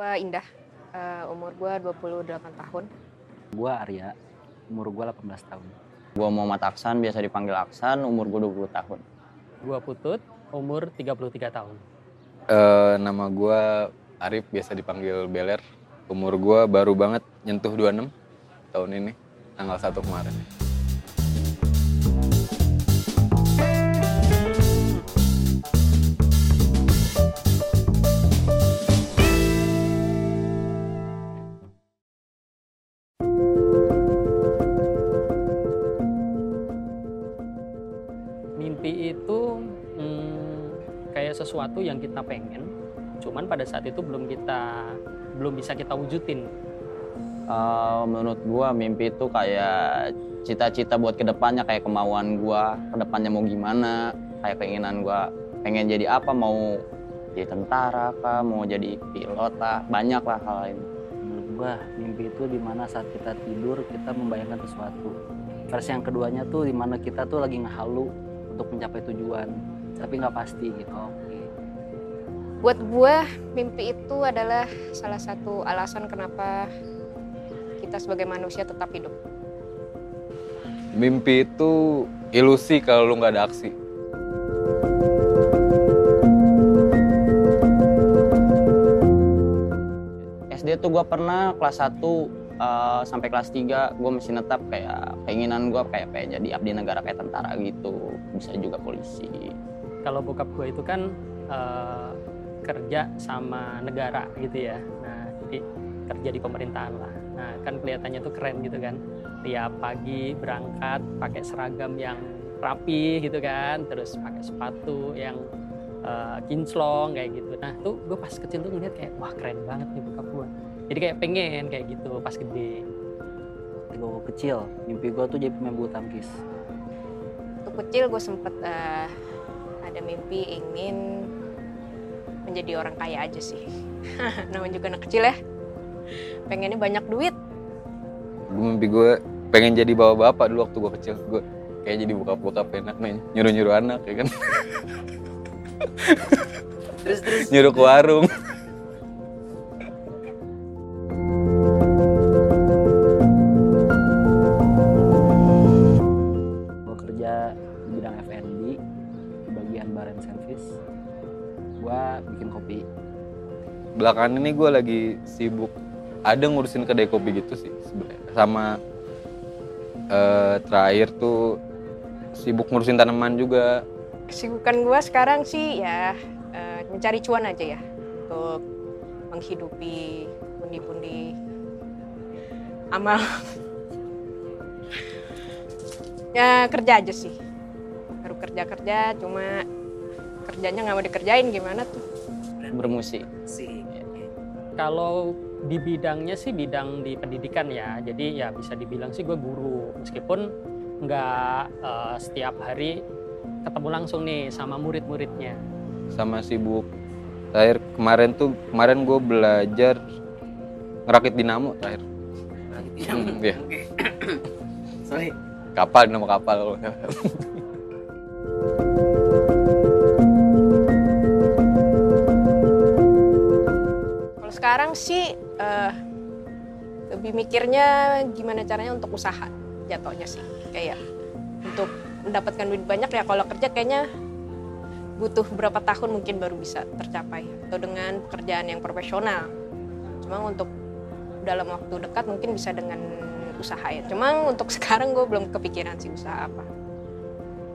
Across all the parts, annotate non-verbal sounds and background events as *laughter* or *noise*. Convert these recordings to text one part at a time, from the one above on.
Gua Indah, uh, umur gua 28 tahun. Gua Arya, umur gua 18 tahun. Gua Muhammad Aksan, biasa dipanggil Aksan, umur gua 20 tahun. Gua Putut, umur 33 tahun. Uh, nama gua Arif, biasa dipanggil Beler. Umur gua baru banget nyentuh 26 tahun ini, tanggal 1 kemarin. Sesuatu yang kita pengen, cuman pada saat itu belum kita belum bisa kita wujudin. Uh, menurut gua mimpi itu kayak cita-cita buat ke depannya kayak kemauan gua ke depannya mau gimana kayak keinginan gua pengen jadi apa mau jadi tentara kah mau jadi pilot lah banyak lah hal lain Menurut gua mimpi itu di mana saat kita tidur kita membayangkan sesuatu. Versi yang keduanya tuh di mana kita tuh lagi ngehalu untuk mencapai tujuan, tapi nggak pasti gitu. Oke. Buat gua, mimpi itu adalah salah satu alasan kenapa kita sebagai manusia tetap hidup. Mimpi itu ilusi kalau lu nggak ada aksi. SD tuh gua pernah kelas 1 uh, sampai kelas 3 gue masih netap kayak keinginan gue kayak pengen jadi abdi negara kayak tentara gitu bisa juga polisi Kalau bokap gue itu kan eh, kerja sama negara gitu ya. Nah, jadi kerja di pemerintahan lah. Nah, kan kelihatannya tuh keren gitu kan. Tiap pagi berangkat pakai seragam yang rapi gitu kan, terus pakai sepatu yang eh, kinclong kayak gitu. Nah, tuh gue pas kecil tuh ngeliat kayak wah keren banget nih bokap gue. Jadi kayak pengen kayak gitu pas gede. Gua kecil, mimpi gua tuh jadi pemain bulu tangkis. Waktu kecil gue sempet eh, ada mimpi ingin menjadi orang kaya aja sih. *laughs* Namanya juga anak kecil ya. Pengennya banyak duit. Gue mimpi gue pengen jadi bapak-bapak dulu waktu gue kecil. Gue kayak jadi bokap-bokap enak nih, nyuruh-nyuruh anak ya kan. *laughs* Terus terus. nyuruh ke warung. And service. Gua bikin kopi. Belakangan ini gue lagi sibuk ada ngurusin kedai kopi gitu sih sebenarnya. Sama eh, terakhir tuh sibuk ngurusin tanaman juga. Kesibukan gue sekarang sih ya eh, mencari cuan aja ya untuk menghidupi pundi-pundi amal. *laughs* ya kerja aja sih. Baru kerja-kerja cuma kerjanya nggak mau dikerjain gimana tuh. bermusik Kalau di bidangnya sih bidang di pendidikan ya, jadi ya bisa dibilang sih gue guru, meskipun nggak eh, setiap hari ketemu langsung nih sama murid-muridnya. sama sibuk. Terakhir kemarin tuh kemarin gue belajar ngerakit dinamo terakhir. Hmm, iya. *coughs* Sorry. kapal dinamo kapal *laughs* sekarang sih eh, lebih mikirnya gimana caranya untuk usaha jatuhnya sih kayak untuk mendapatkan duit banyak ya kalau kerja kayaknya butuh beberapa tahun mungkin baru bisa tercapai atau dengan pekerjaan yang profesional. Cuma untuk dalam waktu dekat mungkin bisa dengan usaha ya. Cuma untuk *laughs* sekarang gue belum kepikiran sih usaha apa.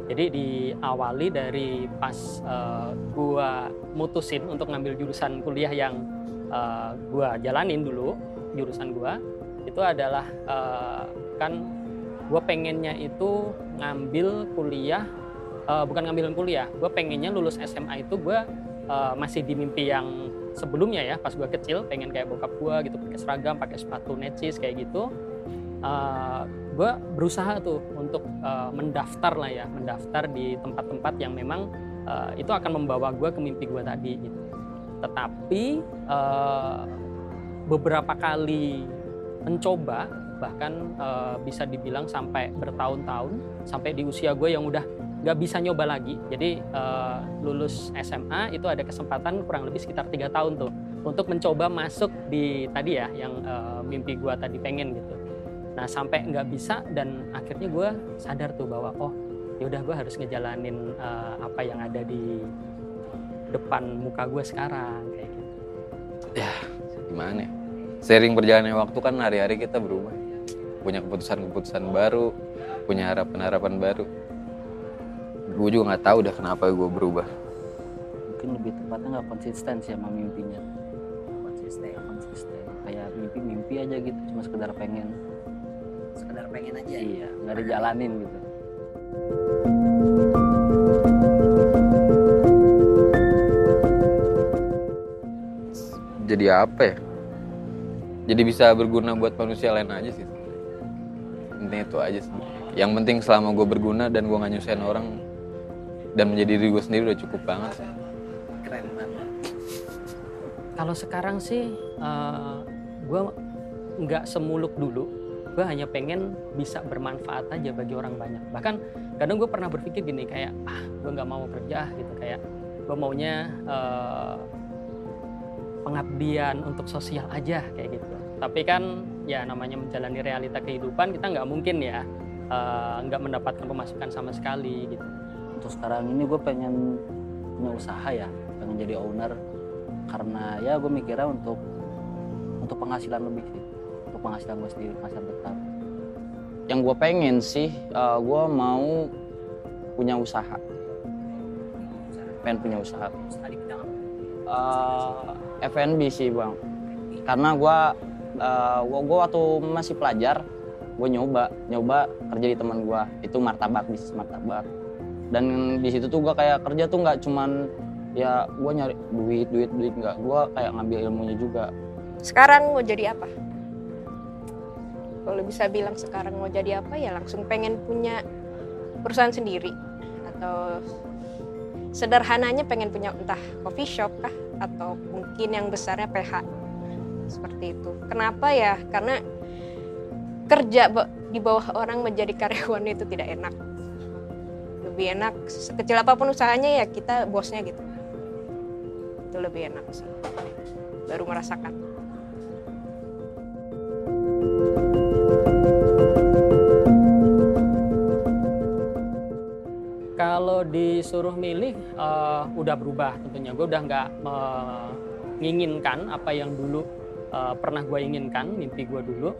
Jadi diawali dari pas eh, gua mutusin untuk ngambil jurusan kuliah yang eh, gua jalanin dulu, jurusan gua itu adalah eh, kan gua pengennya itu ngambil kuliah eh, bukan ngambil kuliah, gua pengennya lulus SMA itu gua eh, masih di mimpi yang sebelumnya ya pas gua kecil pengen kayak bokap gua gitu pakai seragam, pakai sepatu necis kayak gitu. Eh, gue berusaha tuh untuk uh, mendaftar lah ya mendaftar di tempat-tempat yang memang uh, itu akan membawa gue ke mimpi gue tadi gitu tetapi uh, beberapa kali mencoba bahkan uh, bisa dibilang sampai bertahun-tahun sampai di usia gue yang udah nggak bisa nyoba lagi. Jadi uh, lulus SMA itu ada kesempatan kurang lebih sekitar tiga tahun tuh untuk mencoba masuk di tadi ya yang eh, mimpi gue tadi pengen gitu. Nah sampai nggak bisa dan akhirnya gue sadar tuh bahwa oh yaudah gue harus ngejalanin eh, apa yang ada di depan muka gue sekarang kayak gitu gimana ya? Sering berjalannya waktu kan hari-hari kita berubah. Punya keputusan-keputusan baru, punya harapan-harapan baru. Gue juga nggak tahu dah kenapa gue berubah. mungkin lebih tepatnya nggak konsisten sih sama mimpinya konsisten konsisten kayak mimpi-mimpi aja gitu cuma sekedar pengen sekedar pengen aja iya nggak dijalanin gitu Jadi apa ya? Jadi bisa berguna buat manusia lain aja sih. Intinya itu aja sih. Yang penting selama gue berguna dan gue gak nyusahin orang dan menjadi diri gue sendiri udah cukup banget sih. keren banget kalau sekarang sih gue nggak semuluk dulu gue hanya pengen bisa bermanfaat aja bagi orang banyak bahkan kadang gue pernah berpikir gini kayak ah gue nggak mau kerja gitu kayak gue maunya eh, pengabdian untuk sosial aja kayak gitu. Tapi kan ya namanya menjalani realita kehidupan kita nggak mungkin ya eh, nggak mendapatkan pemasukan sama sekali gitu. Untuk sekarang ini gue pengen punya usaha ya pengen jadi owner. Karena ya gue mikirnya untuk untuk penghasilan lebih sih. Untuk penghasilan gue sendiri penghasilan tetap. Yang gue pengen sih, eh, gue mau punya usaha. Pengen punya usaha. usaha apa Eh, F&B sih bang. Karena gue gua, gua waktu masih pelajar, gue nyoba nyoba kerja di teman gue itu martabak bisnis martabak. Dan di situ tuh gue kayak kerja tuh nggak cuman ya gue nyari duit duit duit nggak gue kayak ngambil ilmunya juga Sekarang mau jadi apa? Kalau bisa bilang sekarang mau jadi apa ya langsung pengen punya perusahaan sendiri atau sederhananya pengen punya entah coffee shop kah atau mungkin yang besarnya PH seperti itu. Kenapa ya? Karena kerja di bawah orang menjadi karyawan itu tidak enak. Lebih enak sekecil apa pun usahanya ya kita bosnya gitu. Itu lebih enak sih. Baru merasakan. Disuruh milih, eh, udah berubah tentunya. Gue udah nggak menginginkan apa yang dulu eh, pernah gue inginkan, mimpi gue dulu.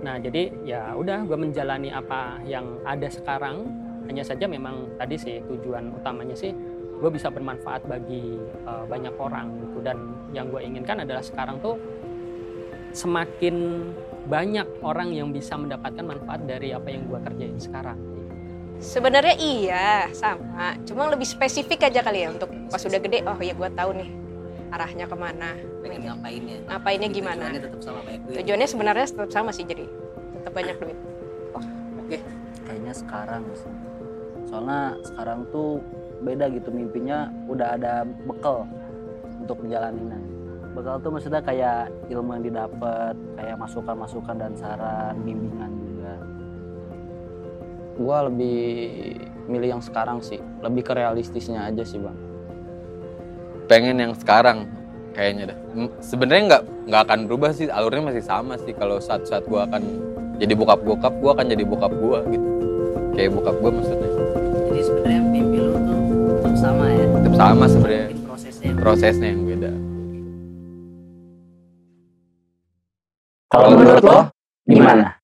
Nah, jadi ya udah gue menjalani apa yang ada sekarang. Hanya saja memang tadi sih tujuan utamanya sih gue bisa bermanfaat bagi eh, banyak orang gitu. Dan yang gue inginkan adalah sekarang tuh semakin banyak orang yang bisa mendapatkan manfaat dari apa yang gue kerjain sekarang. Sebenarnya iya sama, cuma lebih spesifik aja kali ya untuk pas udah gede. Oh ya gue tahu nih arahnya ke mana, pengen ngapainnya ngapainnya Tapi gimana. tujuannya tetap sama banyak duit Tujuannya sebenarnya tetap sama sih jadi tetap banyak duit. oke. Kayaknya sekarang sih. Soalnya sekarang tuh beda gitu mimpinya udah ada bekal untuk menjalaninya bekal tuh maksudnya kayak ilmu yang didapat kayak masukan-masukan dan saran bimbingan juga gue lebih milih yang sekarang sih lebih ke realistisnya aja sih bang pengen yang sekarang kayaknya dah. M- Sebenarnya nggak nggak akan berubah sih, alurnya masih sama sih. Kalau saat-saat gue akan jadi bokap bokap, gue akan jadi bokap gue gitu. Kayak bokap gue maksudnya. jadi sebenarnya mimpi lu tuh tetap sama ya Tetap sama sebenarnya prosesnya prosesnya yang beda. kalau menurut lo gimana